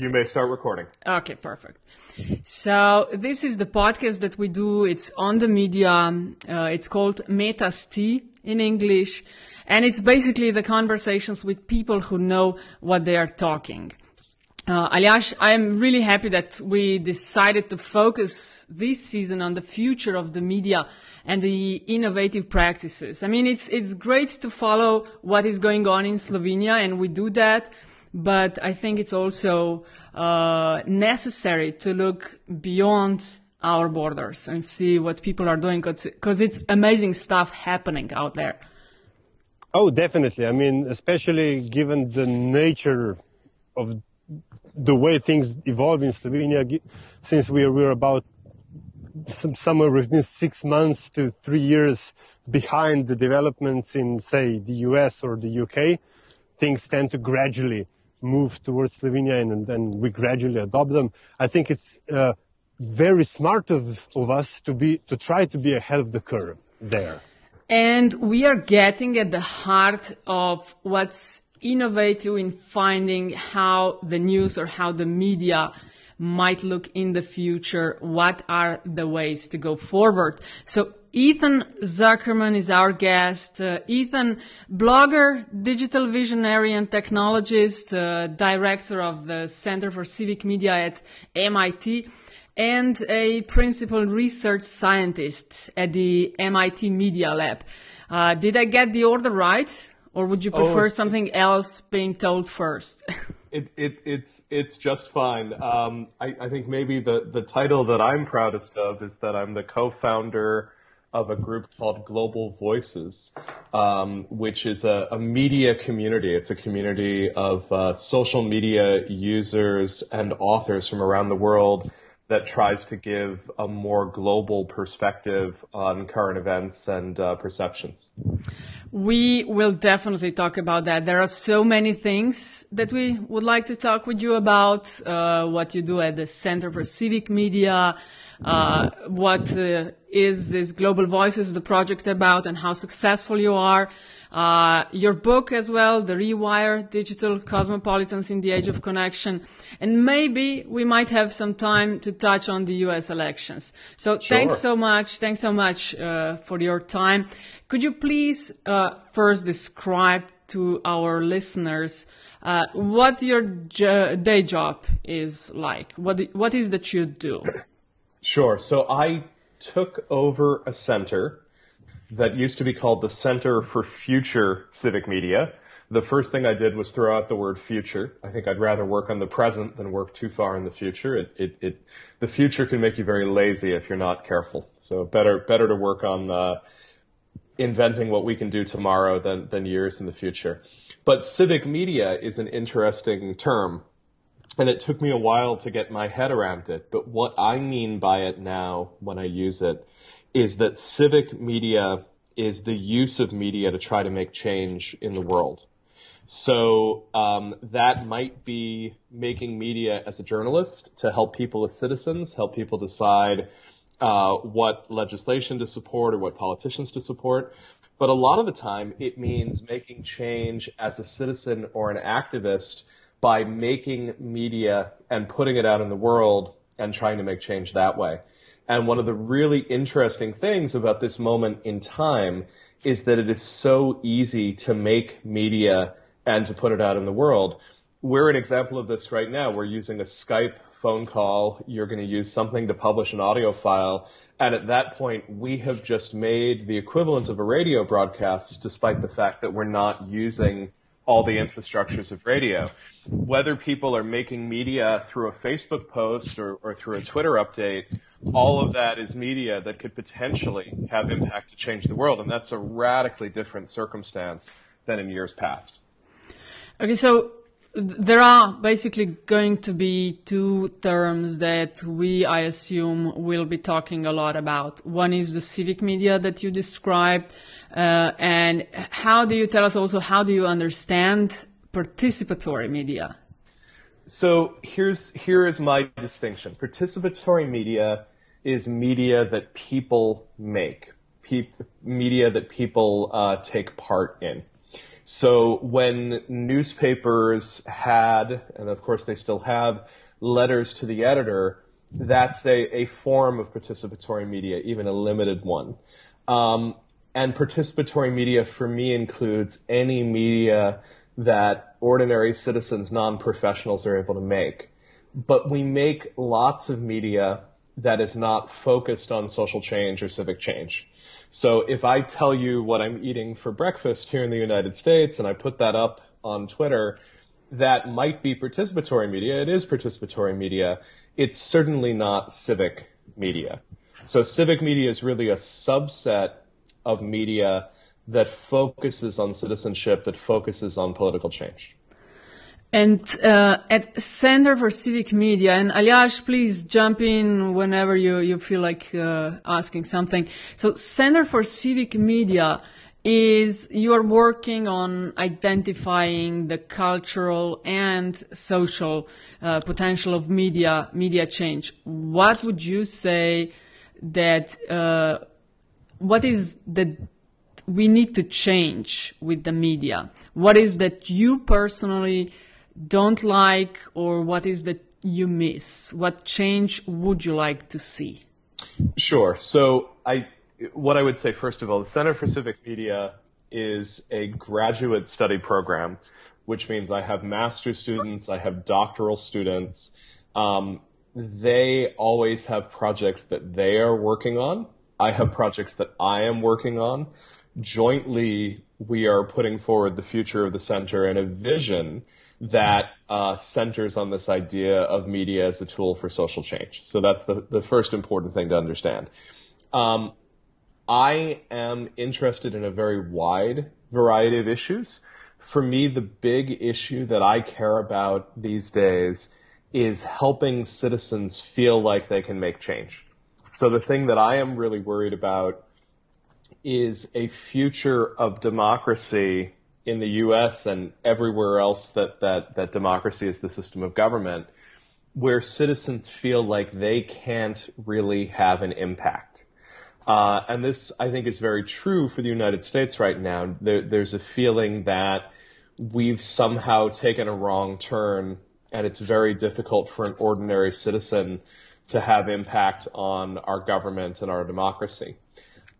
You may start recording. Okay, perfect. So this is the podcast that we do. It's on the media. Uh, it's called Metasty in English, and it's basically the conversations with people who know what they are talking. Uh, Aljaž, I am really happy that we decided to focus this season on the future of the media and the innovative practices. I mean, it's it's great to follow what is going on in Slovenia, and we do that but I think it's also uh, necessary to look beyond our borders and see what people are doing because it's amazing stuff happening out there. Oh, definitely. I mean, especially given the nature of the way things evolve in Slovenia, since we are, we're about some, somewhere within six months to three years behind the developments in, say, the US or the UK, things tend to gradually move towards Slovenia and then we gradually adopt them. I think it's uh, very smart of, of us to be to try to be ahead of the curve there. And we are getting at the heart of what's innovative in finding how the news or how the media might look in the future. What are the ways to go forward? So Ethan Zuckerman is our guest. Uh, Ethan, blogger, digital visionary and technologist, uh, director of the Center for Civic Media at MIT, and a principal research scientist at the MIT Media Lab. Uh, did I get the order right? Or would you prefer oh, something else being told first? it, it, it's it's just fine. Um, I, I think maybe the, the title that I'm proudest of is that I'm the co-founder of a group called Global Voices, um, which is a, a, media community. It's a community of uh, social media users and authors from around the world that tries to give a more global perspective on current events and uh, perceptions. We will definitely talk about that. There are so many things that we would like to talk with you about. Uh, what you do at the Center for Civic Media, uh, what uh, is this Global Voices, the project about, and how successful you are. Uh, your book as well, The Rewire, Digital Cosmopolitans in the Age of Connection. And maybe we might have some time to touch on the US elections. So sure. thanks so much. Thanks so much uh, for your time. Could you please uh, first describe to our listeners uh, what your jo- day job is like? What, what is that you do? Sure. So I took over a center that used to be called the Center for Future Civic Media. The first thing I did was throw out the word future. I think I'd rather work on the present than work too far in the future. It, it, it the future can make you very lazy if you're not careful. So better, better to work on, uh, inventing what we can do tomorrow than, than years in the future. But civic media is an interesting term and it took me a while to get my head around it. But what I mean by it now when I use it is that civic media is the use of media to try to make change in the world. So um, that might be making media as a journalist to help people as citizens, help people decide uh, what legislation to support or what politicians to support. But a lot of the time, it means making change as a citizen or an activist by making media and putting it out in the world and trying to make change that way. And one of the really interesting things about this moment in time is that it is so easy to make media and to put it out in the world. We're an example of this right now. We're using a Skype phone call. You're going to use something to publish an audio file. And at that point, we have just made the equivalent of a radio broadcast, despite the fact that we're not using all the infrastructures of radio whether people are making media through a Facebook post or, or through a Twitter update, all of that is media that could potentially have impact to change the world. And that's a radically different circumstance than in years past. Okay, so there are basically going to be two terms that we, I assume, will be talking a lot about. One is the civic media that you described, uh, and how do you tell us also how do you understand participatory media? So here's here is my distinction. Participatory media is media that people make, pe- media that people uh, take part in. So when newspapers had, and of course they still have, letters to the editor, that's a, a form of participatory media, even a limited one. Um, and participatory media for me includes any media that ordinary citizens, non-professionals are able to make. But we make lots of media that is not focused on social change or civic change. So if I tell you what I'm eating for breakfast here in the United States and I put that up on Twitter, that might be participatory media. It is participatory media. It's certainly not civic media. So civic media is really a subset of media that focuses on citizenship, that focuses on political change. And uh, at Center for Civic Media, and Aljaž, please jump in whenever you, you feel like uh, asking something. So Center for Civic Media is you are working on identifying the cultural and social uh, potential of media media change. What would you say that uh, what is that we need to change with the media? What is that you personally don't like, or what is that you miss? What change would you like to see? Sure. So I, what I would say first of all, the Center for Civic Media is a graduate study program, which means I have master's students, I have doctoral students. Um, they always have projects that they are working on I have projects that I am working on. Jointly, we are putting forward the future of the center and a vision that uh, centers on this idea of media as a tool for social change. So that's the, the first important thing to understand. Um, I am interested in a very wide variety of issues. For me, the big issue that I care about these days is helping citizens feel like they can make change. So the thing that I am really worried about is a future of democracy in the U.S. and everywhere else that, that, that democracy is the system of government, where citizens feel like they can't really have an impact. Uh, and this, I think, is very true for the United States right now. There, there's a feeling that we've somehow taken a wrong turn, and it's very difficult for an ordinary citizen to have impact on our government and our democracy.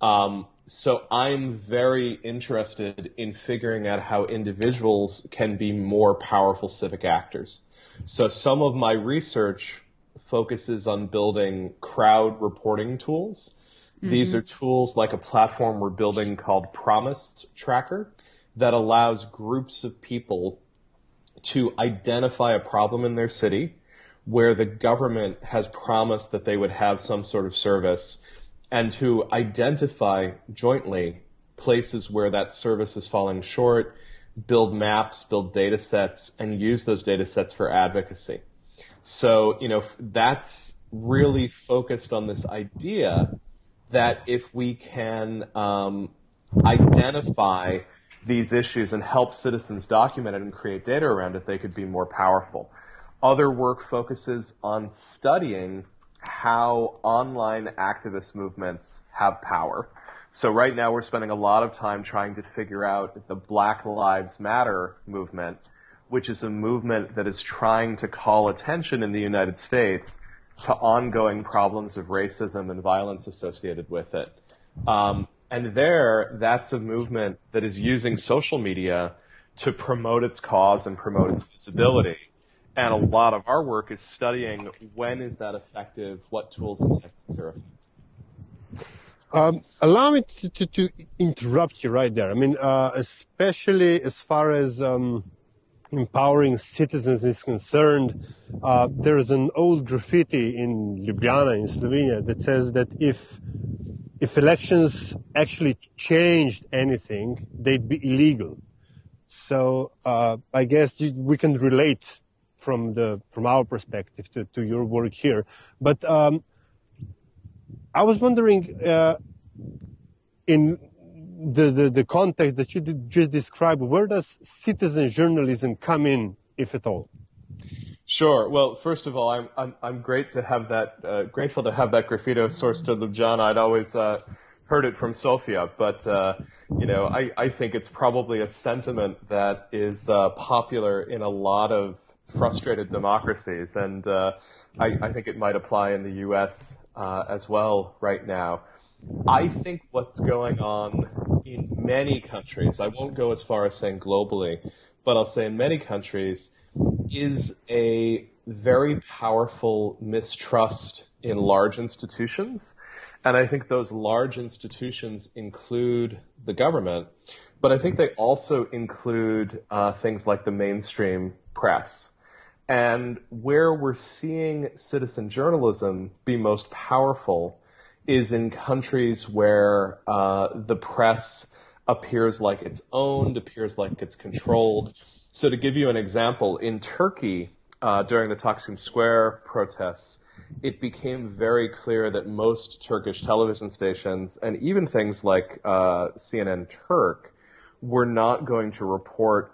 Um, so I'm very interested in figuring out how individuals can be more powerful civic actors. So some of my research focuses on building crowd reporting tools. Mm-hmm. These are tools like a platform we're building called Promise Tracker that allows groups of people to identify a problem in their city where the government has promised that they would have some sort of service and to identify jointly places where that service is falling short, build maps, build data sets, and use those data sets for advocacy. So, you know, that's really focused on this idea that if we can um, identify these issues and help citizens document it and create data around it, they could be more powerful. Other work focuses on studying how online activist movements have power. So right now we're spending a lot of time trying to figure out the Black Lives Matter movement, which is a movement that is trying to call attention in the United States to ongoing problems of racism and violence associated with it. Um, and there, that's a movement that is using social media to promote its cause and promote its visibility. And a lot of our work is studying when is that effective, what tools and techniques are effective. Um, allow me to, to, to, interrupt you right there. I mean, uh, especially as far as um, empowering citizens is concerned, uh, there is an old graffiti in Ljubljana in Slovenia that says that if if elections actually changed anything, they'd be illegal. So uh, I guess we can relate from the from our perspective to, to your work here. But um, I was wondering uh, in the, the, the context that you just described, where does citizen journalism come in, if at all? Sure. Well, first of all, I'm I'm I'm great to have that uh, grateful to have that graffito sourced to Ljubljana. I'd always uh, heard it from Sofia, but uh, you know, I, I think it's probably a sentiment that is uh, popular in a lot of frustrated democracies, and uh, I, I, think it might apply in the U.S. Uh, as well right now. I think what's going on in many countries, I won't go as far as saying globally, but I'll say in many countries, is a very powerful mistrust in large institutions and I think those large institutions include the government, but I think they also include uh, things like the mainstream press. And where we're seeing citizen journalism be most powerful is in countries where uh, the press appears like it's owned, appears like it's controlled. So to give you an example, in Turkey, uh, during the Taksim Square protests, it became very clear that most Turkish television stations and even things like uh, CNN Turk were not going to report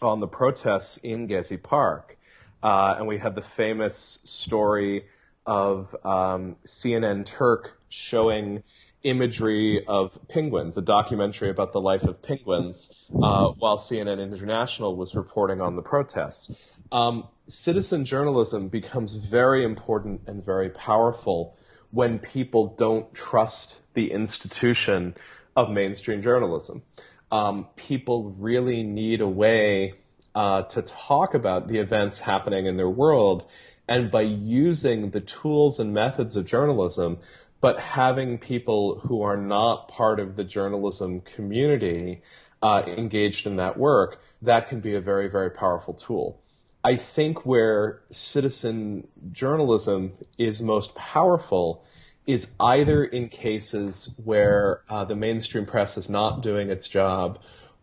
on the protests in Gezi Park. Uh, and we had the famous story of um, CNN Turk showing imagery of penguins, a documentary about the life of penguins, uh, while CNN International was reporting on the protests. Um, citizen journalism becomes very important and very powerful when people don't trust the institution of mainstream journalism. Um, people really need a way uh, to talk about the events happening in their world, and by using the tools and methods of journalism, but having people who are not part of the journalism community uh, engaged in that work, that can be a very, very powerful tool. I think where citizen journalism is most powerful is either in cases where uh, the mainstream press is not doing its job,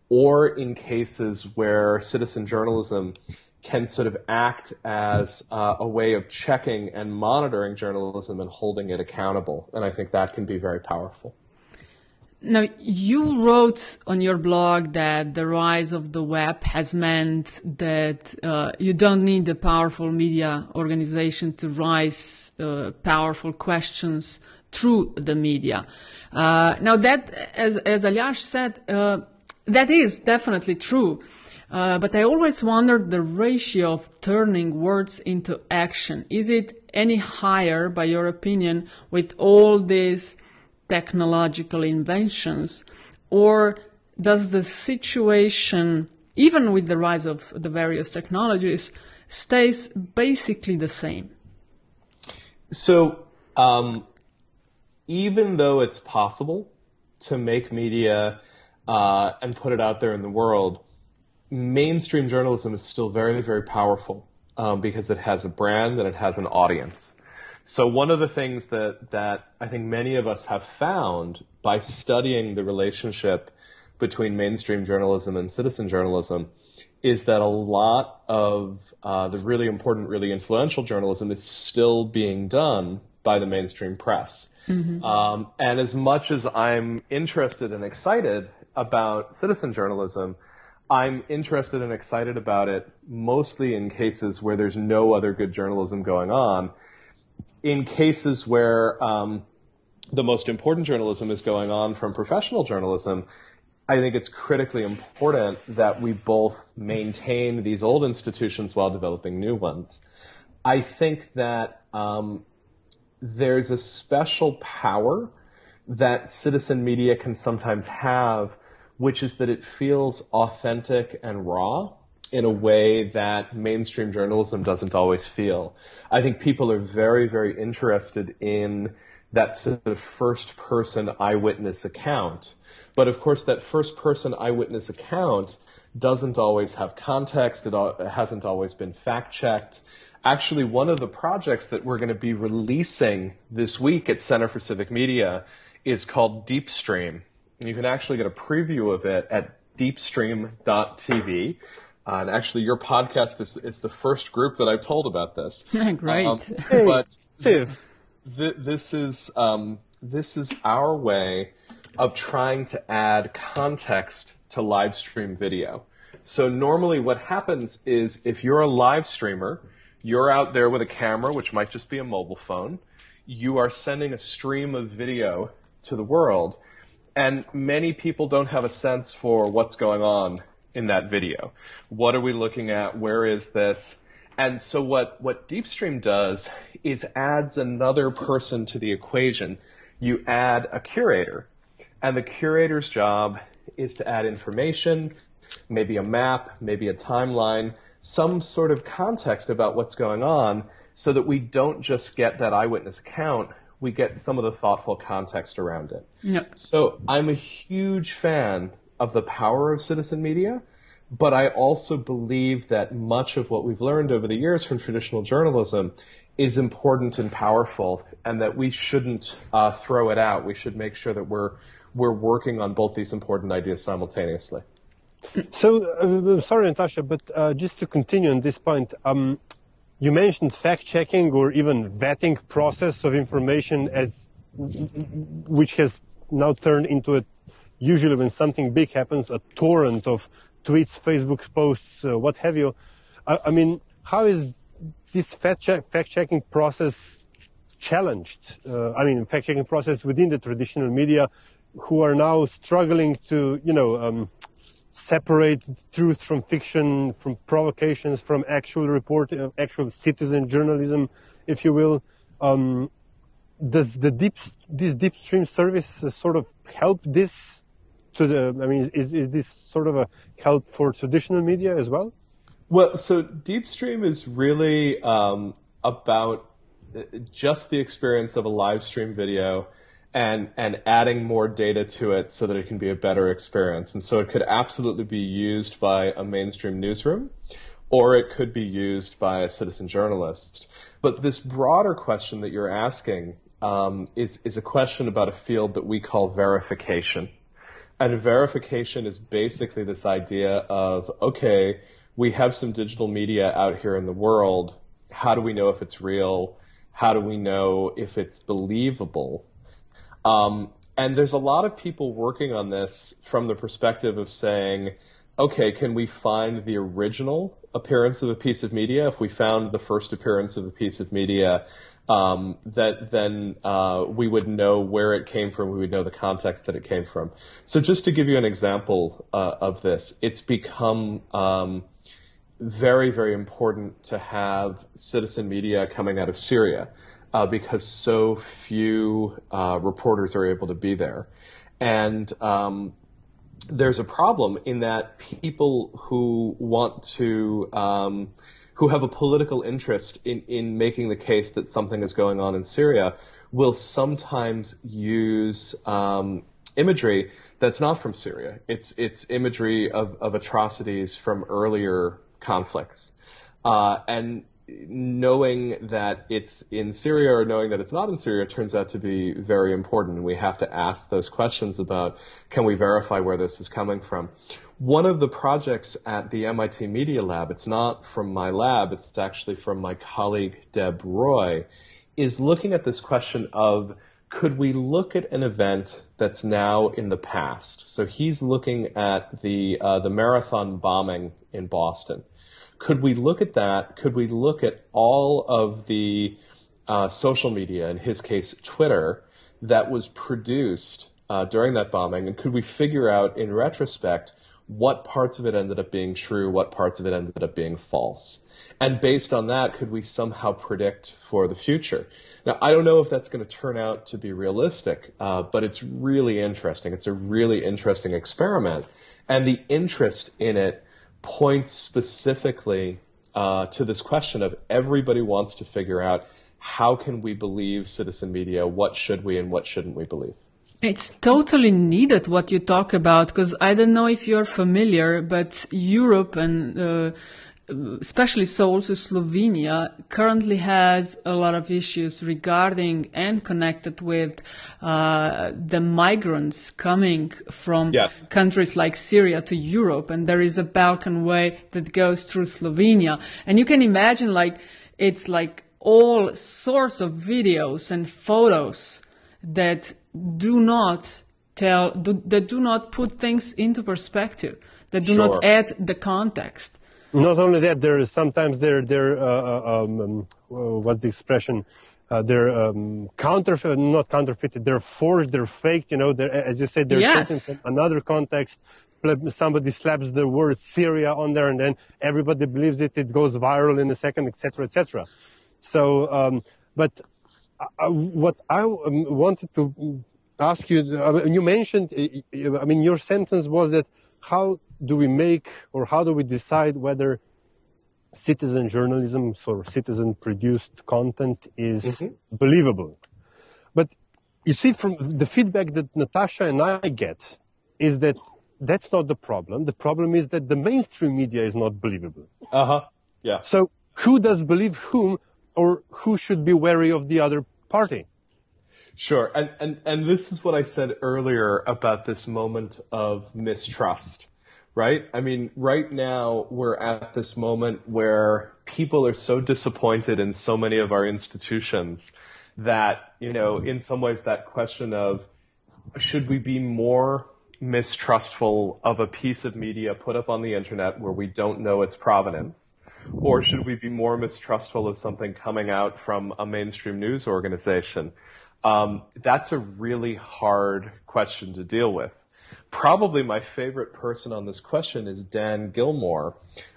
or in cases where citizen journalism can sort of act as uh, a way of checking and monitoring journalism and holding it accountable. And I think that can be very powerful. Now, you wrote on your blog that the rise of the web has meant that uh, you don't need a powerful media organization to raise uh, powerful questions through the media. Uh, now, that, as, as Aljaž said, uh, that is definitely true. Uh, but I always wondered the ratio of turning words into action. Is it any higher, by your opinion, with all these technological inventions, or does the situation, even with the rise of the various technologies, stays basically the same? So, um, even though it's possible to make media uh, and put it out there in the world, mainstream journalism is still very, very powerful um, because it has a brand and it has an audience. So one of the things that, that I think many of us have found by studying the relationship between mainstream journalism and citizen journalism is that a lot of uh, the really important, really influential journalism is still being done by the mainstream press. Mm-hmm. Um, and as much as I'm interested and excited about citizen journalism, I'm interested and excited about it mostly in cases where there's no other good journalism going on in cases where um, the most important journalism is going on from professional journalism, I think it's critically important that we both maintain these old institutions while developing new ones. I think that um, there's a special power that citizen media can sometimes have, which is that it feels authentic and raw in a way that mainstream journalism doesn't always feel. I think people are very, very interested in that sort of first person eyewitness account. But of course, that first person eyewitness account doesn't always have context. It hasn't always been fact checked. Actually, one of the projects that we're going to be releasing this week at Center for Civic Media is called Deepstream. And you can actually get a preview of it at deepstream.tv. Uh, and actually, your podcast is, is the first group that I've told about this. Great. Um, hey, but Civ. Th- this is um, this is our way of trying to add context to live stream video. So normally, what happens is if you're a live streamer, you're out there with a camera, which might just be a mobile phone. You are sending a stream of video to the world. And many people don't have a sense for what's going on in that video. What are we looking at? Where is this? And so what, what DeepStream does is adds another person to the equation. You add a curator, and the curator's job is to add information, maybe a map, maybe a timeline, some sort of context about what's going on so that we don't just get that eyewitness account, we get some of the thoughtful context around it. Yeah. So I'm a huge fan of the power of citizen media, but I also believe that much of what we've learned over the years from traditional journalism is important and powerful, and that we shouldn't uh, throw it out. We should make sure that we're we're working on both these important ideas simultaneously. So, uh, sorry, Natasha, but uh, just to continue on this point, um, you mentioned fact checking or even vetting process of information as which has now turned into a usually when something big happens a torrent of tweets, Facebook posts, uh, what have you. I, I, mean, how is this fact, check, fact checking process challenged? Uh, I mean, fact checking process within the traditional media, who are now struggling to, you know, um, separate truth from fiction, from provocations, from actual reporting, uh, actual citizen journalism, if you will. Um, does the deep this deep stream service uh, sort of help this to the? I mean, is is this sort of a help for traditional media as well? Well, so deep stream is really um, about uh, just the experience of a live stream video and and adding more data to it so that it can be a better experience. And so it could absolutely be used by a mainstream newsroom, or it could be used by a citizen journalist. But this broader question that you're asking um, is is a question about a field that we call verification. And verification is basically this idea of okay, we have some digital media out here in the world. How do we know if it's real? How do we know if it's believable? Um, and there's a lot of people working on this from the perspective of saying, okay, can we find the original appearance of a piece of media? If we found the first appearance of a piece of media, um, that then uh, we would know where it came from. We would know the context that it came from. So just to give you an example uh, of this, it's become um, very, very important to have citizen media coming out of Syria uh, because so few uh, reporters are able to be there. And um, there's a problem in that people who want to, um, who have a political interest in, in making the case that something is going on in Syria, will sometimes use um, imagery that's not from Syria. It's it's imagery of, of atrocities from earlier conflicts, uh, and knowing that it's in Syria or knowing that it's not in Syria turns out to be very important. We have to ask those questions about can we verify where this is coming from. One of the projects at the MIT Media Lab, it's not from my lab, it's actually from my colleague Deb Roy, is looking at this question of could we look at an event that's now in the past? So he's looking at the uh, the marathon bombing in Boston could we look at that? Could we look at all of the uh, social media, in his case, Twitter, that was produced uh, during that bombing, and could we figure out in retrospect what parts of it ended up being true, what parts of it ended up being false? And based on that, could we somehow predict for the future? Now, I don't know if that's going to turn out to be realistic, uh, but it's really interesting. It's a really interesting experiment. And the interest in it points specifically uh, to this question of everybody wants to figure out how can we believe citizen media, what should we and what shouldn't we believe. It's totally needed what you talk about because I don't know if you're familiar, but Europe and uh, especially so also Slovenia currently has a lot of issues regarding and connected with uh, the migrants coming from yes. countries like Syria to Europe, and there is a Balkan way that goes through Slovenia, and you can imagine like it's like all sorts of videos and photos that do not tell do, that do not put things into perspective that do sure. not add the context not only that, there is sometimes there there uh, uh um, um, what's the expression? uh, they're um, counterfeit, not counterfeited. They're forged. They're faked. You know, they're, as you said, they're Yes. taken from another context. Somebody slaps the word Syria on there, and then everybody believes it. It goes viral in a second, etc., etc. So, um, but uh, uh, what I um, wanted to ask you, I mean, you mentioned, uh, I mean, your sentence was that how do we make or how do we decide whether citizen journalism or citizen produced content is believable? But you see, from the feedback that Natasha and I get, is that that's not the problem. The problem is that the mainstream media is not believable. Uh huh. Yeah. So who does believe whom, or who should be wary of the other party? Sure. And, and, and this is what I said earlier about this moment of mistrust, right? I mean, right now we're at this moment where people are so disappointed in so many of our institutions that, you know, in some ways that question of should we be more mistrustful of a piece of media put up on the internet where we don't know its provenance? Or should we be more mistrustful of something coming out from a mainstream news organization? Um, that's a really hard question to deal with. Probably my favorite person on this question is Dan Gillmor,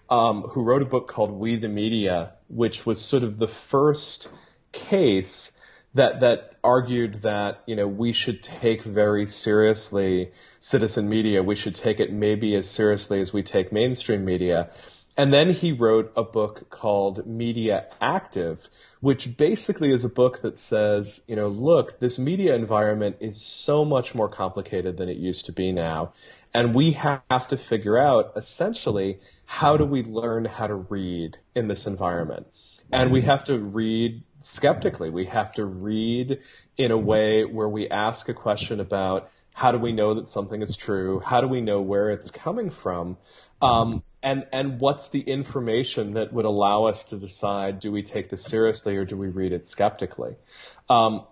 um, who wrote a book called We the Media, which was sort of the first case that that argued that you know we should take very seriously citizen media. We should take it maybe as seriously as we take mainstream media. And then he wrote a book called Media Active, which basically is a book that says, you know, look, this media environment is so much more complicated than it used to be now. And we have to figure out essentially how do we learn how to read in this environment? And we have to read skeptically. We have to read in a way where we ask a question about how do we know that something is true? How do we know where it's coming from? Um, and and what's the information that would allow us to decide do we take this seriously or do we read it skeptically? Um,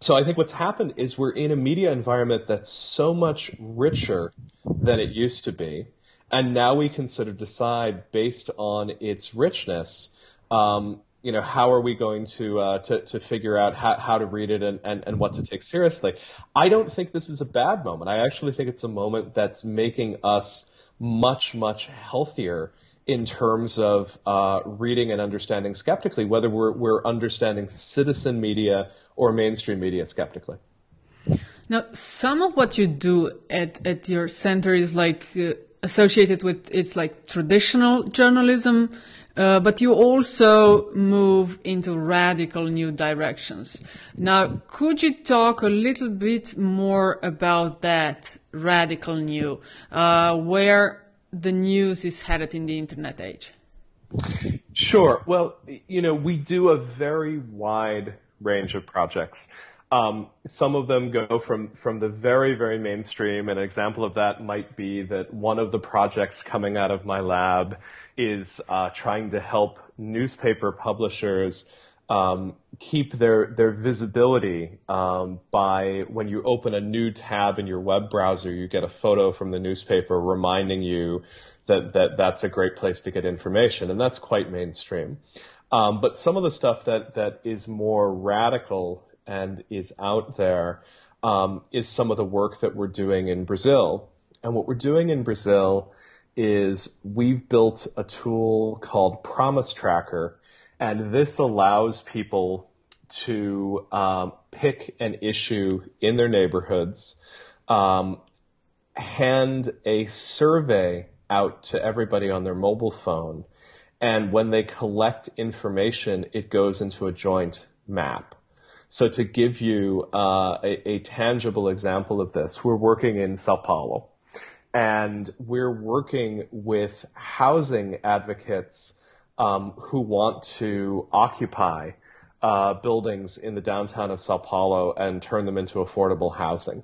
so I think what's happened is we're in a media environment that's so much richer than it used to be, and now we can sort of decide based on its richness. Um, you know, how are we going to uh, to, to figure out how, how to read it and, and, and what to take seriously? I don't think this is a bad moment. I actually think it's a moment that's making us much, much healthier in terms of uh, reading and understanding skeptically, whether we're, we're understanding citizen media or mainstream media skeptically. Now, some of what you do at, at your center is like uh, associated with it's like traditional journalism, uh, but you also move into radical new directions. Now, could you talk a little bit more about that radical new, uh, where the news is headed in the internet age? Sure. Well, you know, we do a very wide range of projects. Um, some of them go from, from the very, very mainstream. And an example of that might be that one of the projects coming out of my lab is uh, trying to help newspaper publishers um, keep their their visibility um, by when you open a new tab in your web browser, you get a photo from the newspaper reminding you that that that's a great place to get information, and that's quite mainstream. Um, but some of the stuff that that is more radical and is out there um, is some of the work that we're doing in Brazil, and what we're doing in Brazil is we've built a tool called Promise Tracker, and this allows people to um, pick an issue in their neighborhoods, um, hand a survey out to everybody on their mobile phone, and when they collect information, it goes into a joint map. So to give you uh, a, a tangible example of this, we're working in Sao Paulo and we're working with housing advocates um, who want to occupy uh, buildings in the downtown of Sao Paulo and turn them into affordable housing.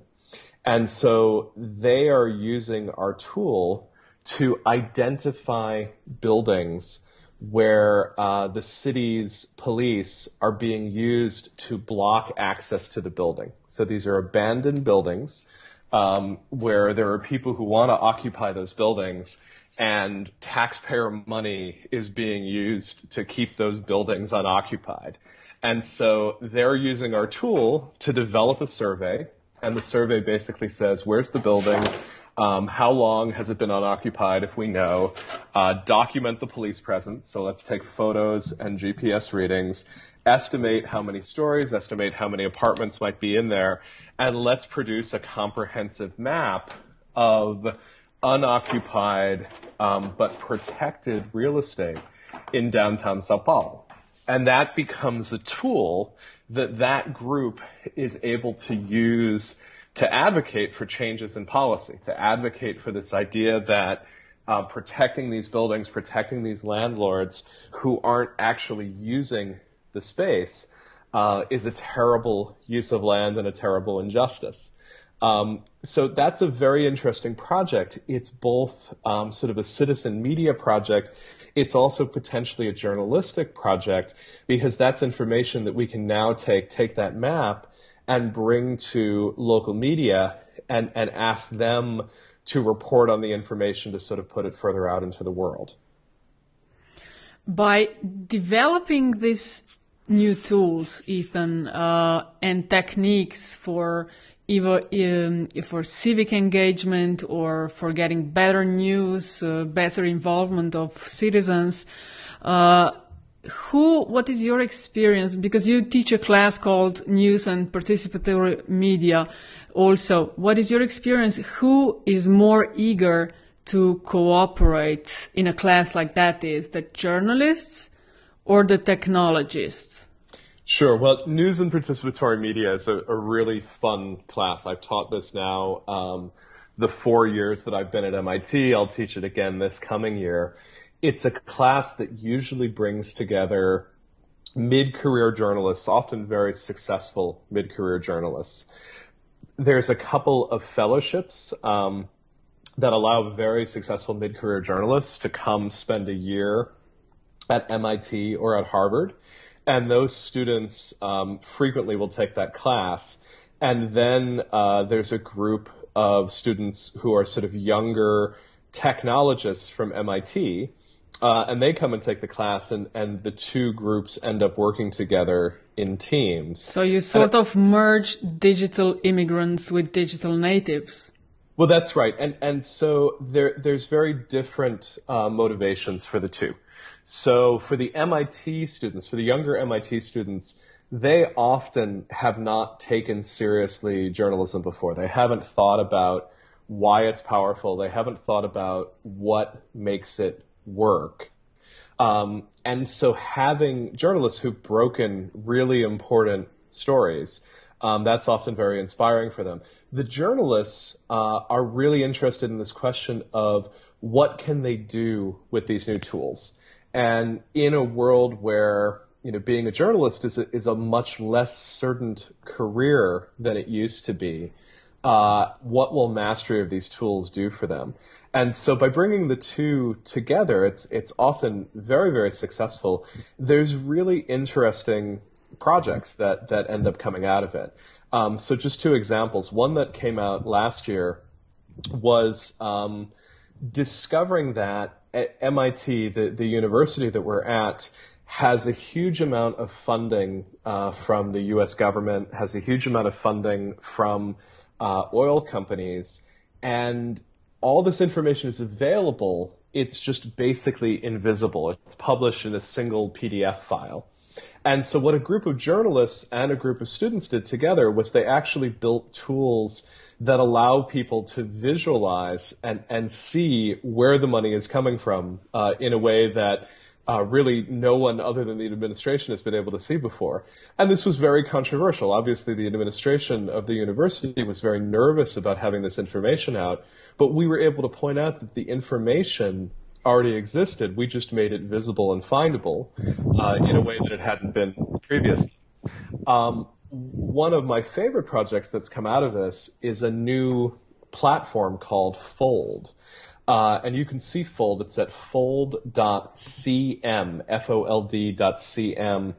And so they are using our tool to identify buildings where uh, the city's police are being used to block access to the building. So these are abandoned buildings um, where there are people who want to occupy those buildings, and taxpayer money is being used to keep those buildings unoccupied. And so they're using our tool to develop a survey, and the survey basically says, where's the building? Um, how long has it been unoccupied if we know? Uh, document the police presence. So let's take photos and GPS readings, estimate how many stories, estimate how many apartments might be in there, and let's produce a comprehensive map of unoccupied um, but protected real estate in downtown Sao Paulo. And that becomes a tool that that group is able to use to advocate for changes in policy, to advocate for this idea that uh, protecting these buildings, protecting these landlords who aren't actually using the space uh, is a terrible use of land and a terrible injustice. Um, so that's a very interesting project. It's both um, sort of a citizen media project it's also potentially a journalistic project because that's information that we can now take, take that map and bring to local media and, and ask them to report on the information to sort of put it further out into the world. By developing these new tools, Ethan, uh, and techniques for either um, for civic engagement or for getting better news, uh, better involvement of citizens. Uh, who, what is your experience? Because you teach a class called News and Participatory Media also. What is your experience? Who is more eager to cooperate in a class like that is the journalists or the technologists? Sure. Well, news and participatory media is a, a really fun class. I've taught this now um, the four years that I've been at MIT. I'll teach it again this coming year. It's a class that usually brings together mid-career journalists, often very successful mid-career journalists. There's a couple of fellowships um, that allow very successful mid-career journalists to come spend a year at MIT or at Harvard and those students um, frequently will take that class. And then uh, there's a group of students who are sort of younger technologists from MIT, uh, and they come and take the class, and, and the two groups end up working together in teams. So you sort of merge digital immigrants with digital natives. Well, that's right, and and so there there's very different uh, motivations for the two. So for the MIT students, for the younger MIT students, they often have not taken seriously journalism before. They haven't thought about why it's powerful. They haven't thought about what makes it work. Um, and so having journalists who've broken really important stories, um, that's often very inspiring for them. The journalists uh, are really interested in this question of what can they do with these new tools. And in a world where you know being a journalist is a, is a much less certain career than it used to be, uh, what will mastery of these tools do for them? And so by bringing the two together, it's it's often very very successful. There's really interesting projects that that end up coming out of it. Um, so just two examples. One that came out last year was um, discovering that at MIT, the, the university that we're at, has a huge amount of funding uh, from the U.S. government, has a huge amount of funding from uh, oil companies, and all this information is available. It's just basically invisible. It's published in a single PDF file. And so what a group of journalists and a group of students did together was they actually built tools that allow people to visualize and, and see where the money is coming from uh, in a way that uh, really no one other than the administration has been able to see before. And this was very controversial. Obviously, the administration of the university was very nervous about having this information out, but we were able to point out that the information already existed. We just made it visible and findable uh, in a way that it hadn't been previously. Um, one of my favorite projects that's come out of this is a new platform called Fold. Uh, and you can see Fold. It's at fold.cm, F-O-L-D.cm.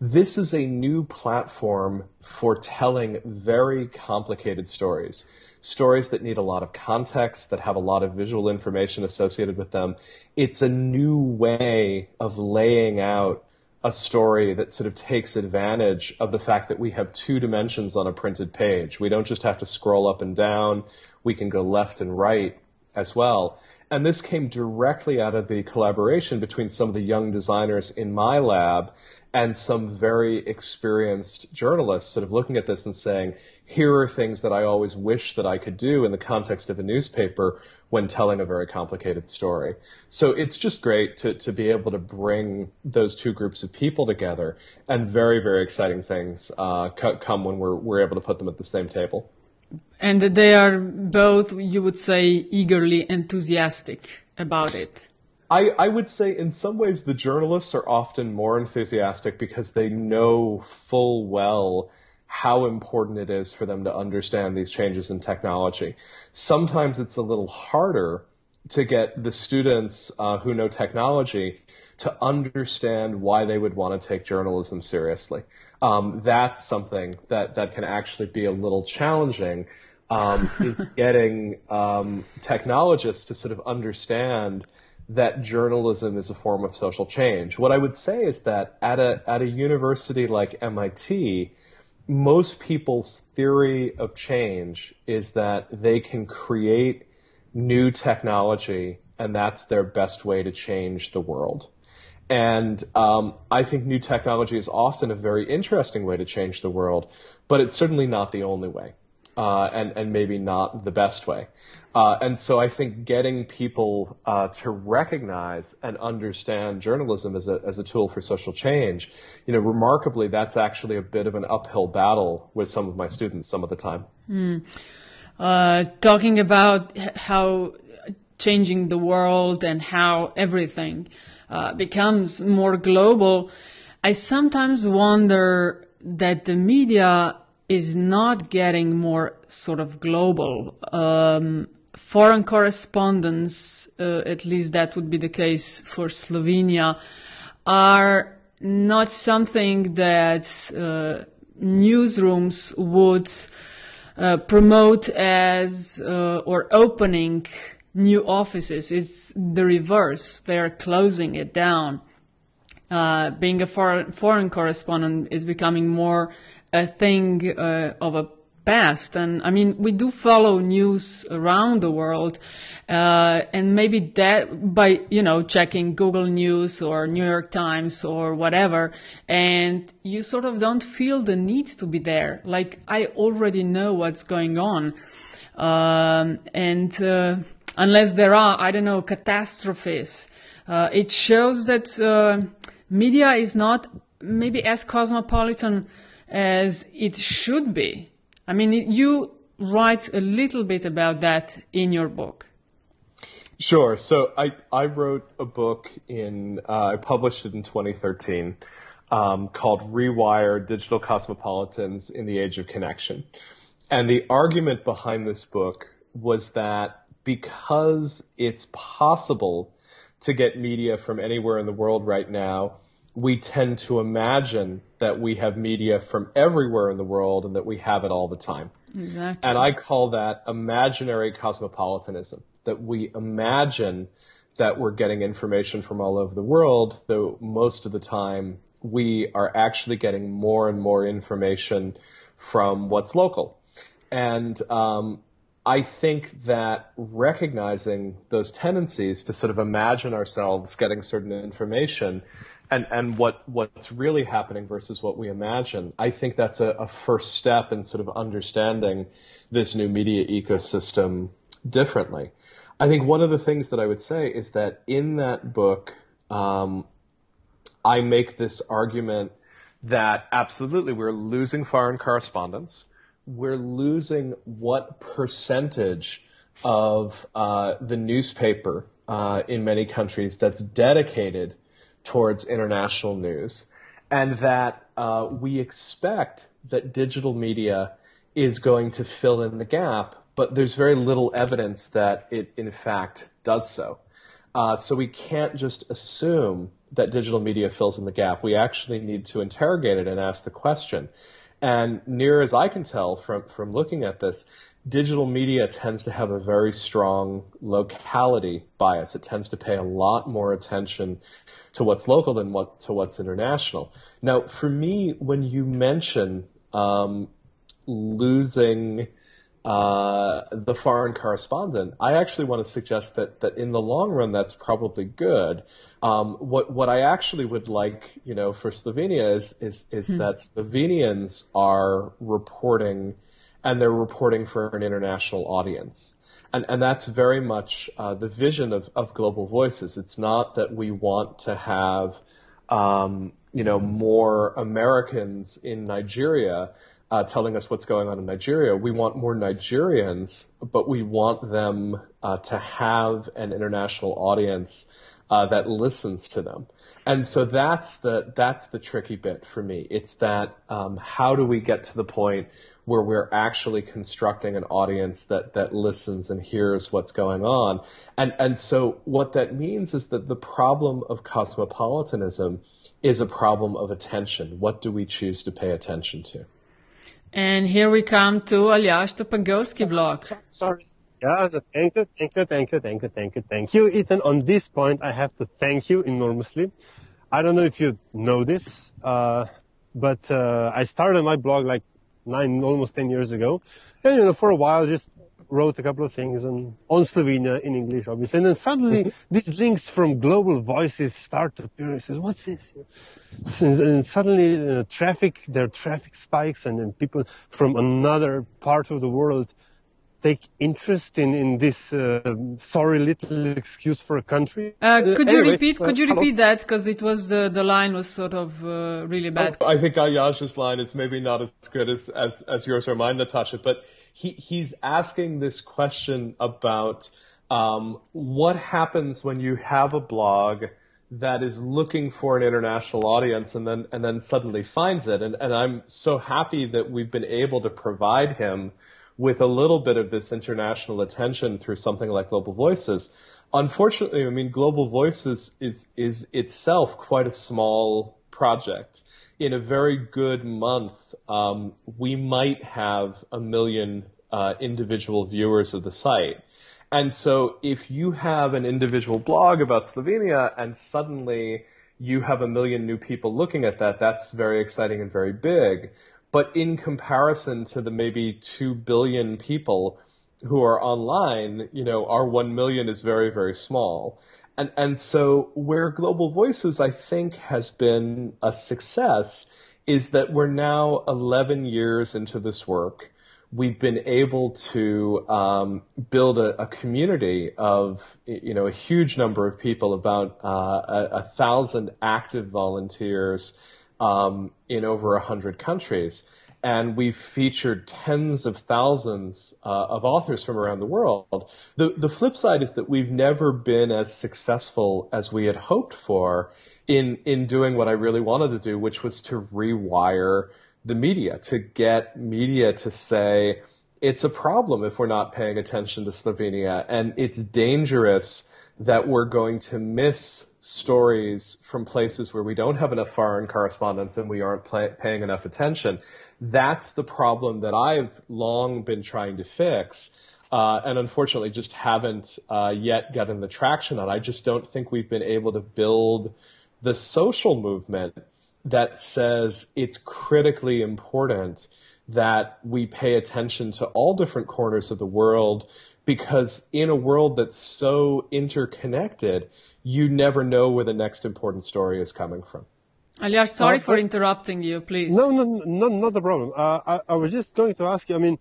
this is a new platform for telling very complicated stories. Stories that need a lot of context, that have a lot of visual information associated with them. It's a new way of laying out a story that sort of takes advantage of the fact that we have two dimensions on a printed page. We don't just have to scroll up and down. We can go left and right as well. And this came directly out of the collaboration between some of the young designers in my lab and some very experienced journalists sort of looking at this and saying, here are things that I always wish that I could do in the context of a newspaper when telling a very complicated story. So it's just great to, to be able to bring those two groups of people together and very, very exciting things uh, come when we're, we're able to put them at the same table. And they are both, you would say, eagerly enthusiastic about it. I, I would say in some ways the journalists are often more enthusiastic because they know full well how important it is for them to understand these changes in technology. Sometimes it's a little harder to get the students uh, who know technology to understand why they would want to take journalism seriously. Um, that's something that, that can actually be a little challenging. Um, is getting um, technologists to sort of understand that journalism is a form of social change. What I would say is that at a at a university like MIT, most people's theory of change is that they can create new technology and that's their best way to change the world. And um, I think new technology is often a very interesting way to change the world, but it's certainly not the only way, uh, and and maybe not the best way. Uh, and so I think getting people uh, to recognize and understand journalism as a, as a tool for social change, you know, remarkably, that's actually a bit of an uphill battle with some of my students some of the time. Mm. Uh, talking about how changing the world and how everything uh, becomes more global, I sometimes wonder that the media is not getting more sort of global. Um, foreign correspondents, uh, at least that would be the case for Slovenia, are not something that uh, newsrooms would uh, promote as uh, or opening new offices. It's the reverse. They are closing it down. Uh, being a foreign, foreign correspondent is becoming more a thing uh, of a past. And I mean, we do follow news around the world, uh, and maybe that by you know checking Google News or New York Times or whatever, and you sort of don't feel the need to be there. Like I already know what's going on, um, and uh, unless there are I don't know catastrophes, uh, it shows that uh, media is not maybe as cosmopolitan as it should be I mean, you write a little bit about that in your book. Sure. So I, I wrote a book in, uh, I published it in 2013 um, called Rewire Digital Cosmopolitans in the Age of Connection. And the argument behind this book was that because it's possible to get media from anywhere in the world right now, we tend to imagine that we have media from everywhere in the world and that we have it all the time. Exactly. And I call that imaginary cosmopolitanism, that we imagine that we're getting information from all over the world, though most of the time we are actually getting more and more information from what's local. And um, I think that recognizing those tendencies to sort of imagine ourselves getting certain information and and what what's really happening versus what we imagine. I think that's a, a, first step in sort of understanding this new media ecosystem differently. I think one of the things that I would say is that in that book, um, I make this argument that absolutely we're losing foreign correspondents. We're losing what percentage of uh, the newspaper uh, in many countries that's dedicated towards international news, and that uh, we expect that digital media is going to fill in the gap, but there's very little evidence that it in fact does so. Uh, so we can't just assume that digital media fills in the gap. We actually need to interrogate it and ask the question. And near as I can tell from, from looking at this, digital media tends to have a very strong locality bias. It tends to pay a lot more attention to what's local than what to what's international. Now, for me, when you mention um, losing uh, the foreign correspondent, I actually want to suggest that that in the long run, that's probably good. Um, what what I actually would like, you know, for Slovenia is is is hmm. that Slovenians are reporting, and they're reporting for an international audience. And, and that's very much uh, the vision of, of Global Voices. It's not that we want to have, um, you know, more Americans in Nigeria uh, telling us what's going on in Nigeria. We want more Nigerians, but we want them uh, to have an international audience uh, that listens to them. And so that's the that's the tricky bit for me. It's that um, how do we get to the point where we're actually constructing an audience that that listens and hears what's going on. And and so what that means is that the problem of cosmopolitanism is a problem of attention. What do we choose to pay attention to? And here we come to Aljaž to Pengovsky blog. Sorry. Yeah, thank you, thank you, thank you, thank you, thank you, thank you, Ethan. On this point, I have to thank you enormously. I don't know if you know this, uh, but uh, I started my blog like nine, almost ten years ago, and you know, for a while, just wrote a couple of things on, on Slovenia in English, obviously. And then suddenly mm-hmm. these links from global voices start to appear and says, what's this? And suddenly uh, traffic, there are traffic spikes and then people from another part of the world take interest in, in this uh, sorry little excuse for a country. Uh, could you repeat, could you repeat that? Because it was the, the line was sort of uh, really bad. I think Aljaž's line is maybe not as good as, as, as yours or mine, Natasha, but he he's asking this question about um, what happens when you have a blog that is looking for an international audience and then and then suddenly finds it and, and I'm so happy that we've been able to provide him with a little bit of this international attention through something like Global Voices. Unfortunately, I mean Global Voices is is itself quite a small project in a very good month, um, we might have a million uh, individual viewers of the site. And so if you have an individual blog about Slovenia and suddenly you have a million new people looking at that, that's very exciting and very big. But in comparison to the maybe 2 billion people who are online, you know, our 1 million is very, very small. And, and so where Global Voices, I think, has been a success is that we're now 11 years into this work. We've been able to um, build a, a, community of, you know, a huge number of people, about uh, a, a, thousand active volunteers um, in over a hundred countries and we've featured tens of thousands uh, of authors from around the world. The, the flip side is that we've never been as successful as we had hoped for in, in doing what I really wanted to do, which was to rewire the media, to get media to say, it's a problem if we're not paying attention to Slovenia and it's dangerous that we're going to miss stories from places where we don't have enough foreign correspondents and we aren't play, paying enough attention. That's the problem that I've long been trying to fix. Uh, and unfortunately just haven't uh, yet gotten the traction on. I just don't think we've been able to build the social movement that says it's critically important that we pay attention to all different corners of the world because in a world that's so interconnected, you never know where the next important story is coming from. Aljaž, sorry uh, for interrupting you, please. No, no, no, not a problem. Uh, I, I, was just going to ask you, I mean,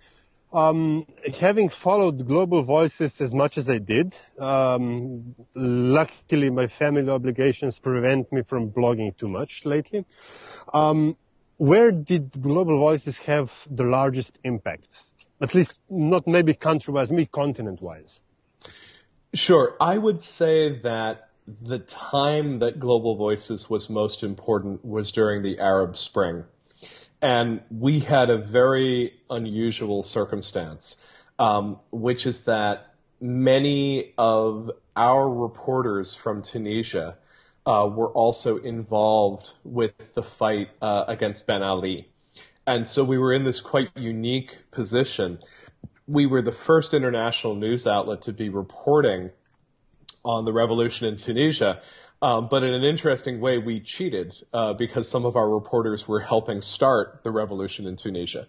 um, having followed Global Voices as much as I did, um, luckily my family obligations prevent me from blogging too much lately. Um, where did Global Voices have the largest impact? At least not maybe country-wise, maybe continent-wise. Sure. I would say that the time that Global Voices was most important was during the Arab Spring. And we had a very unusual circumstance, um, which is that many of our reporters from Tunisia uh, were also involved with the fight uh, against Ben Ali. And so we were in this quite unique position. We were the first international news outlet to be reporting on the revolution in Tunisia. Um, but in an interesting way, we cheated uh, because some of our reporters were helping start the revolution in Tunisia.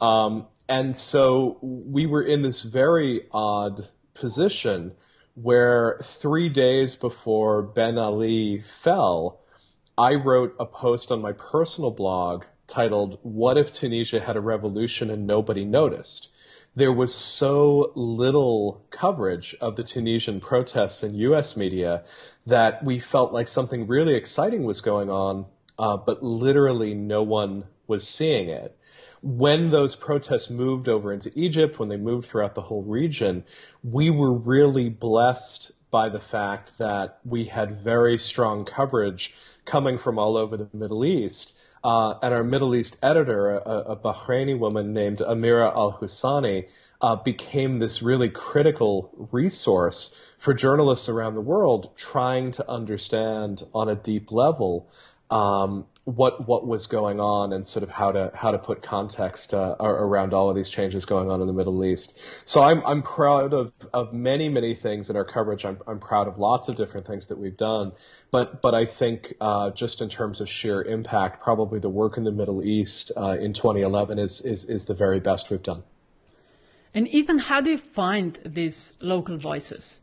Um, and so we were in this very odd position where three days before Ben Ali fell, I wrote a post on my personal blog titled, What if Tunisia had a revolution and nobody noticed? There was so little coverage of the Tunisian protests in US media that we felt like something really exciting was going on, uh, but literally no one was seeing it when those protests moved over into Egypt, when they moved throughout the whole region, we were really blessed by the fact that we had very strong coverage coming from all over the Middle East. Uh, and our Middle East editor, a, a Bahraini woman named Amira Al Hussaini, uh, became this really critical resource for journalists around the world trying to understand on a deep level um, what what was going on and sort of how to how to put context uh, around all of these changes going on in the Middle East. So I'm I'm proud of, of many many things in our coverage. I'm I'm proud of lots of different things that we've done, but but I think uh, just in terms of sheer impact, probably the work in the Middle East uh, in 2011 is is is the very best we've done. And Ethan, how do you find these local voices?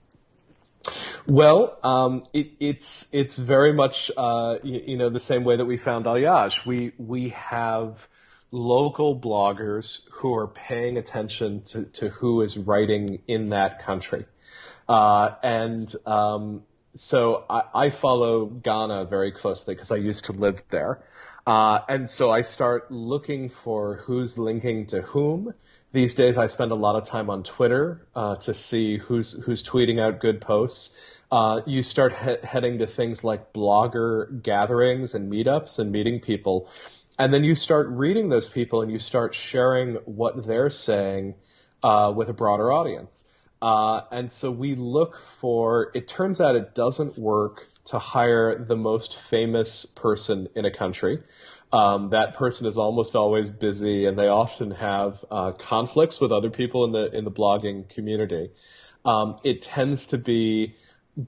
Well, um, it, it's it's very much uh, you, you, know the same way that we found Aljaž. We we have local bloggers who are paying attention to, to who is writing in that country, uh, and um, so I, I, follow Ghana very closely because I used to live there, uh, and so I start looking for who's linking to whom these days, I spend a lot of time on Twitter uh, to see who's who's tweeting out good posts. Uh, you start he- heading to things like blogger gatherings and meetups and meeting people, and then you start reading those people and you start sharing what they're saying uh, with a broader audience. Uh, and so we look for. It turns out it doesn't work to hire the most famous person in a country um, that person is almost always busy, and they often have uh, conflicts with other people in the in the blogging community. Um, it tends to be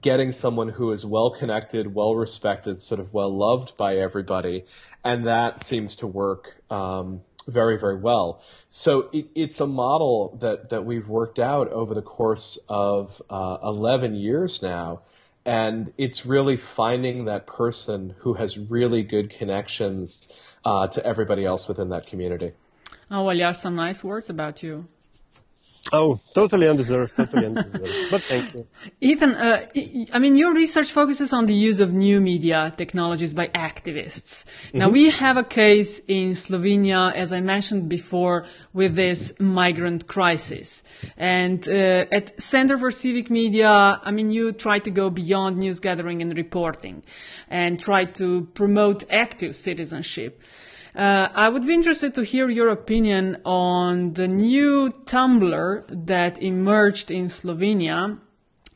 getting someone who is well connected, well respected, sort of well loved by everybody, and that seems to work um, very very well. So it, it's a model that that we've worked out over the course of uh, 11 years now and it's really finding that person who has really good connections uh, to everybody else within that community. Oh, well, you have some nice words about you. Oh, totally undeserved, totally undeserved. but thank you. Ethan, uh, I mean, your research focuses on the use of new media technologies by activists. Mm-hmm. Now, we have a case in Slovenia, as I mentioned before, with this migrant crisis. And uh, at Center for Civic Media, I mean, you try to go beyond news gathering and reporting and try to promote active citizenship. Uh, I would be interested to hear your opinion on the new Tumblr that emerged in Slovenia.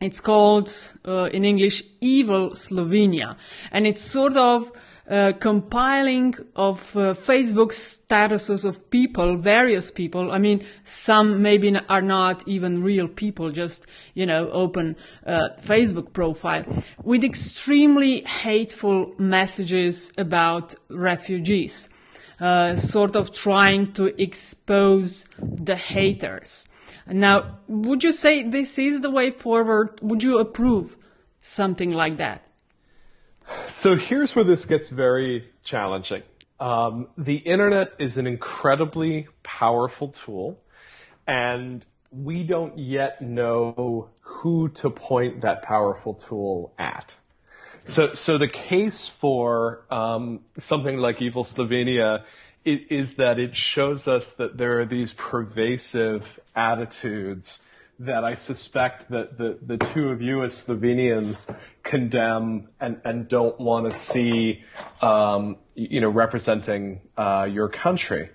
It's called, uh, in English, Evil Slovenia. And it's sort of uh, compiling of uh, Facebook statuses of people, various people. I mean, some maybe are not even real people, just, you know, open uh, Facebook profile with extremely hateful messages about refugees uh, sort of trying to expose the haters. Now, would you say this is the way forward? Would you approve something like that? So here's where this gets very challenging. Um, the internet is an incredibly powerful tool, and we don't yet know who to point that powerful tool at. So, so the case for um, something like Evil Slovenia is, is that it shows us that there are these pervasive attitudes that I suspect that the, the two of you as Slovenians condemn and, and don't want to see, um, you know, representing uh, your country.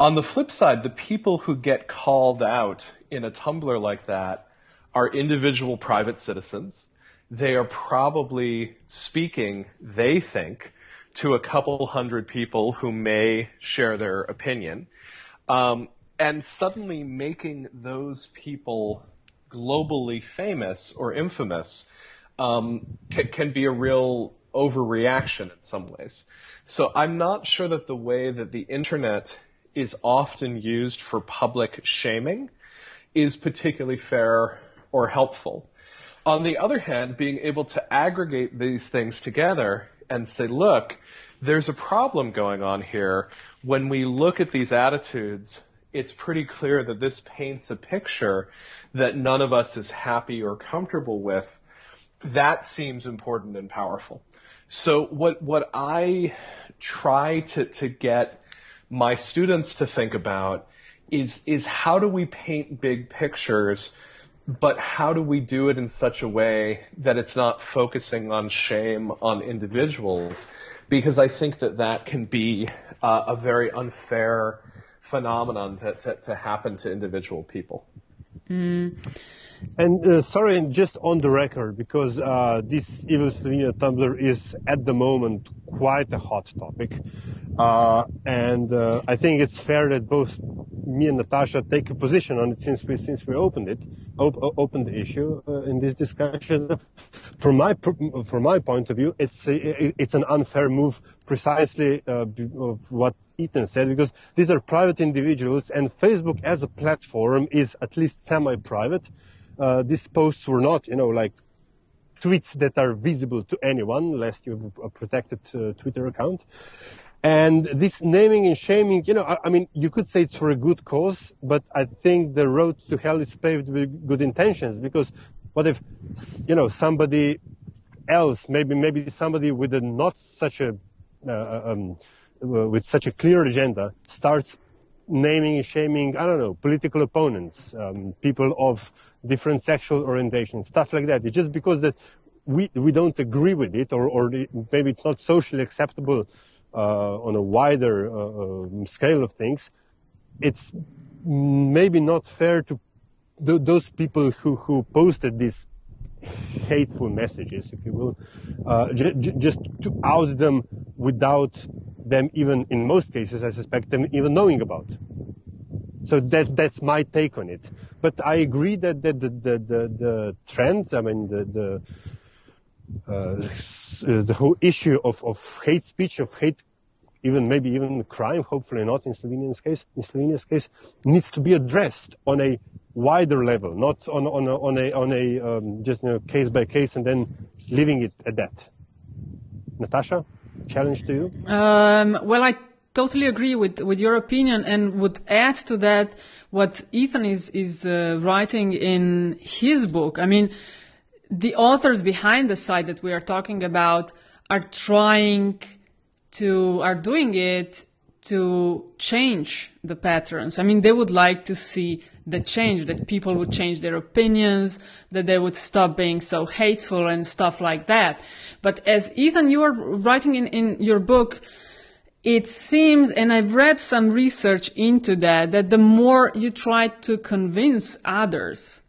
On the flip side, the people who get called out in a Tumblr like that are individual private citizens they are probably speaking, they think, to a couple hundred people who may share their opinion. Um, and suddenly making those people globally famous or infamous um, can, can be a real overreaction in some ways. So I'm not sure that the way that the internet is often used for public shaming is particularly fair or helpful. On the other hand, being able to aggregate these things together and say, look, there's a problem going on here. When we look at these attitudes, it's pretty clear that this paints a picture that none of us is happy or comfortable with. That seems important and powerful. So what, what I try to, to get my students to think about is, is how do we paint big pictures, but how do we do it in such a way that it's not focusing on shame on individuals? Because I think that that can be uh, a very unfair phenomenon to, to, to happen to individual people. Mm. And uh, sorry, just on the record, because uh, this Evil Slovenia Tumblr is at the moment quite a hot topic. Uh, and uh, I think it's fair that both me and Natasha take a position on it since we since we opened it, op- opened the issue uh, in this discussion. From my from my point of view, it's a, it's an unfair move, precisely uh, of what Ethan said, because these are private individuals, and Facebook as a platform is at least semi-private. Uh, these posts were not, you know, like tweets that are visible to anyone, lest you have a protected uh, Twitter account. And this naming and shaming, you know, I, I, mean, you could say it's for a good cause, but I think the road to hell is paved with good intentions because what if, you know, somebody else, maybe, maybe somebody with a not such a, uh, uh um, with such a clear agenda starts naming and shaming, I don't know, political opponents, um, people of different sexual orientation, stuff like that. It's just because that we, we don't agree with it or, or maybe it's not socially acceptable uh, on a wider uh, um, scale of things, it's maybe not fair to th- those people who, who posted these hateful messages, if you will, uh, j- j- just to out them without them even, in most cases, I suspect them even knowing about. So that, that's my take on it. But I agree that, the, the, the, the trends, I mean, the, the uh, the whole issue of, of hate speech, of hate, even maybe even crime, hopefully not in Slovenia's case, in Slovenia's case, needs to be addressed on a wider level, not on, on a, on a, on a um, just you know, case by case and then leaving it at that. Natasha, challenge to you? Um, well, I totally agree with, with your opinion and would add to that what Ethan is, is uh, writing in his book. I mean, the authors behind the site that we are talking about are trying to, are doing it to change the patterns. I mean, they would like to see the change, that people would change their opinions, that they would stop being so hateful and stuff like that. But as Ethan, you are writing in, in your book, it seems, and I've read some research into that, that the more you try to convince others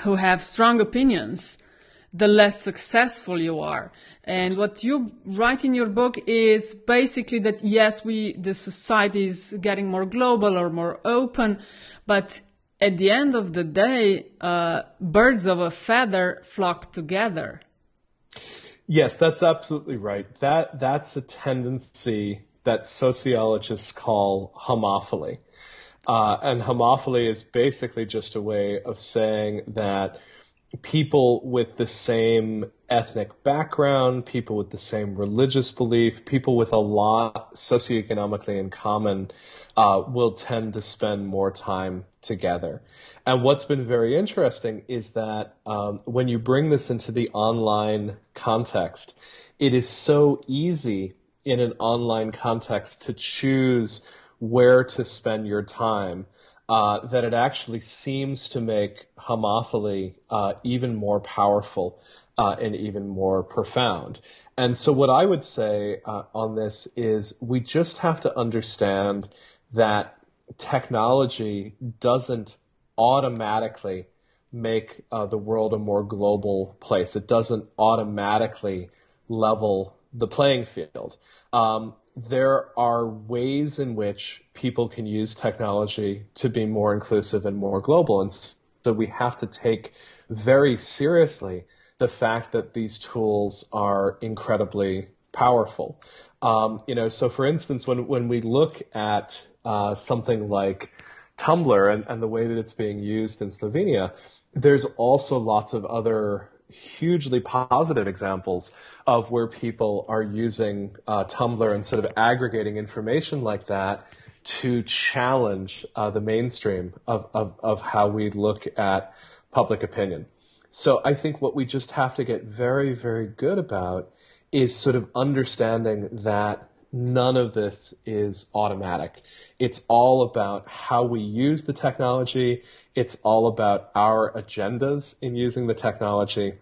who have strong opinions, the less successful you are. And what you write in your book is basically that yes, we, the society is getting more global or more open, but at the end of the day, uh, birds of a feather flock together. Yes, that's absolutely right. That that's a tendency that sociologists call homophily. Uh, and homophily is basically just a way of saying that people with the same ethnic background, people with the same religious belief, people with a lot socioeconomically in common uh, will tend to spend more time together. And what's been very interesting is that um, when you bring this into the online context, it is so easy in an online context to choose where to spend your time uh, that it actually seems to make homophily uh, even more powerful uh, and even more profound. And so, what I would say uh, on this is we just have to understand that technology doesn't automatically make uh, the world a more global place. It doesn't automatically level the playing field. Um, there are ways in which people can use technology to be more inclusive and more global. And so we have to take very seriously the fact that these tools are incredibly powerful. Um, you know, so for instance, when, when we look at uh, something like Tumblr and, and the way that it's being used in Slovenia, there's also lots of other hugely positive examples of where people are using uh, Tumblr and sort of aggregating information like that to challenge uh, the mainstream of, of, of how we look at public opinion. So I think what we just have to get very, very good about is sort of understanding that none of this is automatic. It's all about how we use the technology. It's all about our agendas in using the technology.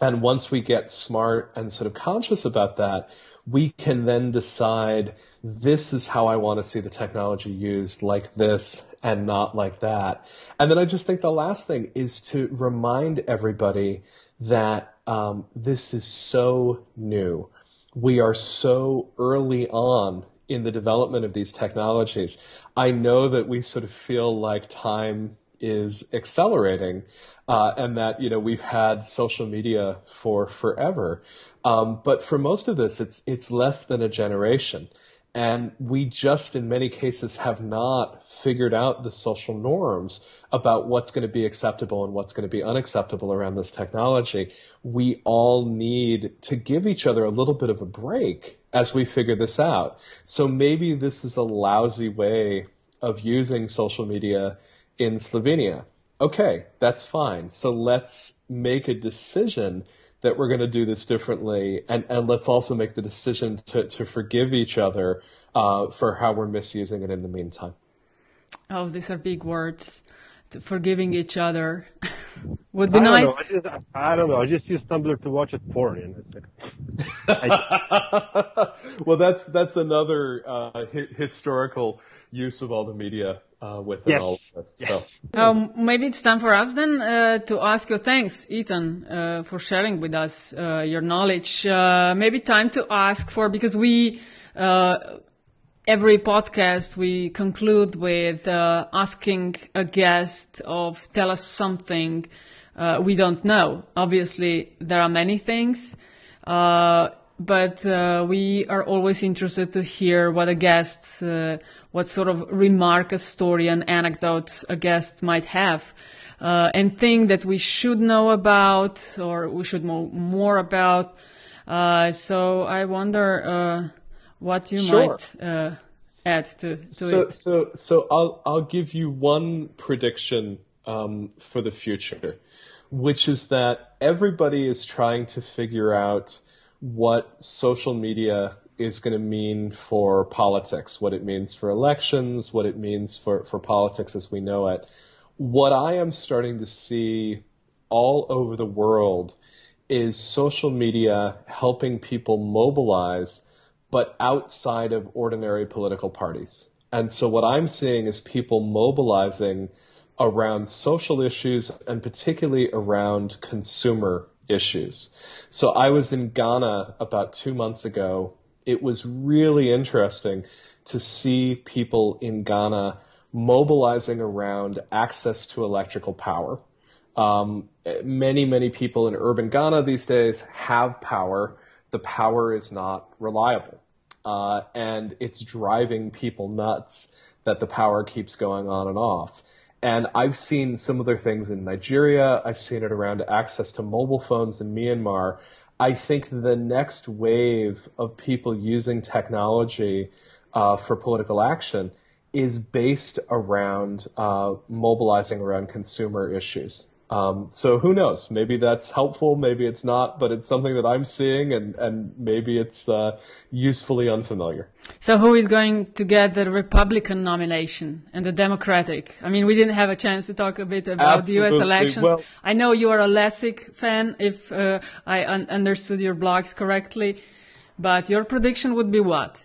And once we get smart and sort of conscious about that, we can then decide this is how I want to see the technology used like this and not like that. And then I just think the last thing is to remind everybody that um, this is so new. We are so early on in the development of these technologies. I know that we sort of feel like time is accelerating, uh, and that you know we've had social media for forever. Um, but for most of this, it's it's less than a generation. And we just, in many cases, have not figured out the social norms about what's going to be acceptable and what's going to be unacceptable around this technology. We all need to give each other a little bit of a break as we figure this out. So maybe this is a lousy way of using social media in Slovenia. Okay, that's fine. So let's make a decision that we're going to do this differently, and, and let's also make the decision to, to forgive each other uh, for how we're misusing it in the meantime. Oh, these are big words. Forgiving each other would be I nice. Don't I, just, I, don't know. I just use Tumblr to watch it porn. You know? well, that's that's another uh, hi- historical use of all the media uh, within yes. all of this. Yes. So. Um, maybe it's time for us then uh, to ask you. Thanks, Ethan, uh, for sharing with us uh, your knowledge. Uh, maybe time to ask for because we uh, every podcast we conclude with asking a guest of tell us something we don't know. Obviously, there are many things but uh, we are always interested to hear what a guest, uh, what sort of remark, a story, an anecdote a guest might have, uh, and thing that we should know about or we should know more about. Uh, so I wonder uh, what you sure. might uh, add to, to so, it. So, so I'll I'll give you one prediction um, for the future, which is that everybody is trying to figure out what social media is going to mean for politics, what it means for elections, what it means for, for politics as we know it. What I am starting to see all over the world is social media helping people mobilize, but outside of ordinary political parties. And so what I'm seeing is people mobilizing around social issues and particularly around consumer issues. So I was in Ghana about two months ago. It was really interesting to see people in Ghana mobilizing around access to electrical power. Um, many, many people in urban Ghana these days have power. The power is not reliable. Uh, and it's driving people nuts that the power keeps going on and off. And I've seen similar things in Nigeria. I've seen it around access to mobile phones in Myanmar. I think the next wave of people using technology uh, for political action is based around uh, mobilizing around consumer issues. Um, so who knows? Maybe that's helpful, maybe it's not, but it's something that I'm seeing, and and maybe it's uh, usefully unfamiliar. So who is going to get the Republican nomination and the Democratic? I mean, we didn't have a chance to talk a bit about Absolutely. the U.S. elections. Well, I know you are a Lessig fan, if uh, I un- understood your blogs correctly, but your prediction would be what?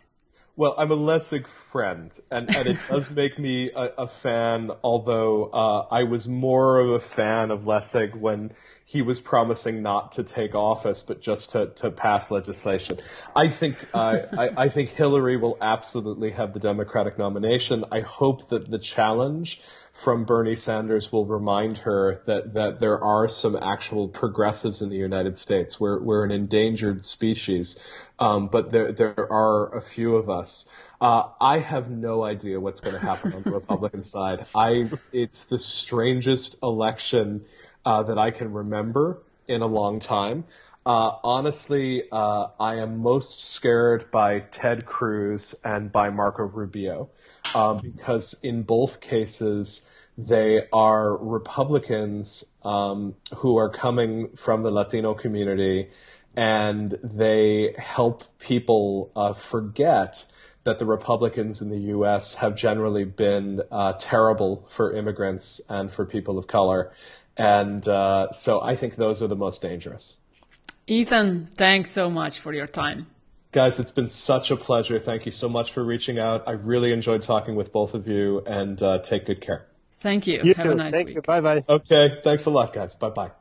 Well, I'm a Lessig friend, and, and it does make me a, a fan, although uh, I was more of a fan of Lessig when he was promising not to take office, but just to, to pass legislation. I think uh, I, I think Hillary will absolutely have the Democratic nomination. I hope that the challenge from Bernie Sanders will remind her that, that there are some actual progressives in the United States. We're, we're an endangered species, um, but there, there are a few of us. Uh, I have no idea what's going to happen on the Republican side. I, it's the strangest election uh, that I can remember in a long time. Uh, honestly, uh, I am most scared by Ted Cruz and by Marco Rubio um, because in both cases they are Republicans um, who are coming from the Latino community, and they help people uh, forget that the Republicans in the U.S. have generally been uh, terrible for immigrants and for people of color. And uh, so I think those are the most dangerous. Ethan, thanks so much for your time. Guys, it's been such a pleasure. Thank you so much for reaching out. I really enjoyed talking with both of you, and uh, take good care. Thank you. You Have too. a nice Thank week. you. Bye bye. Okay, thanks a lot, guys. Bye bye.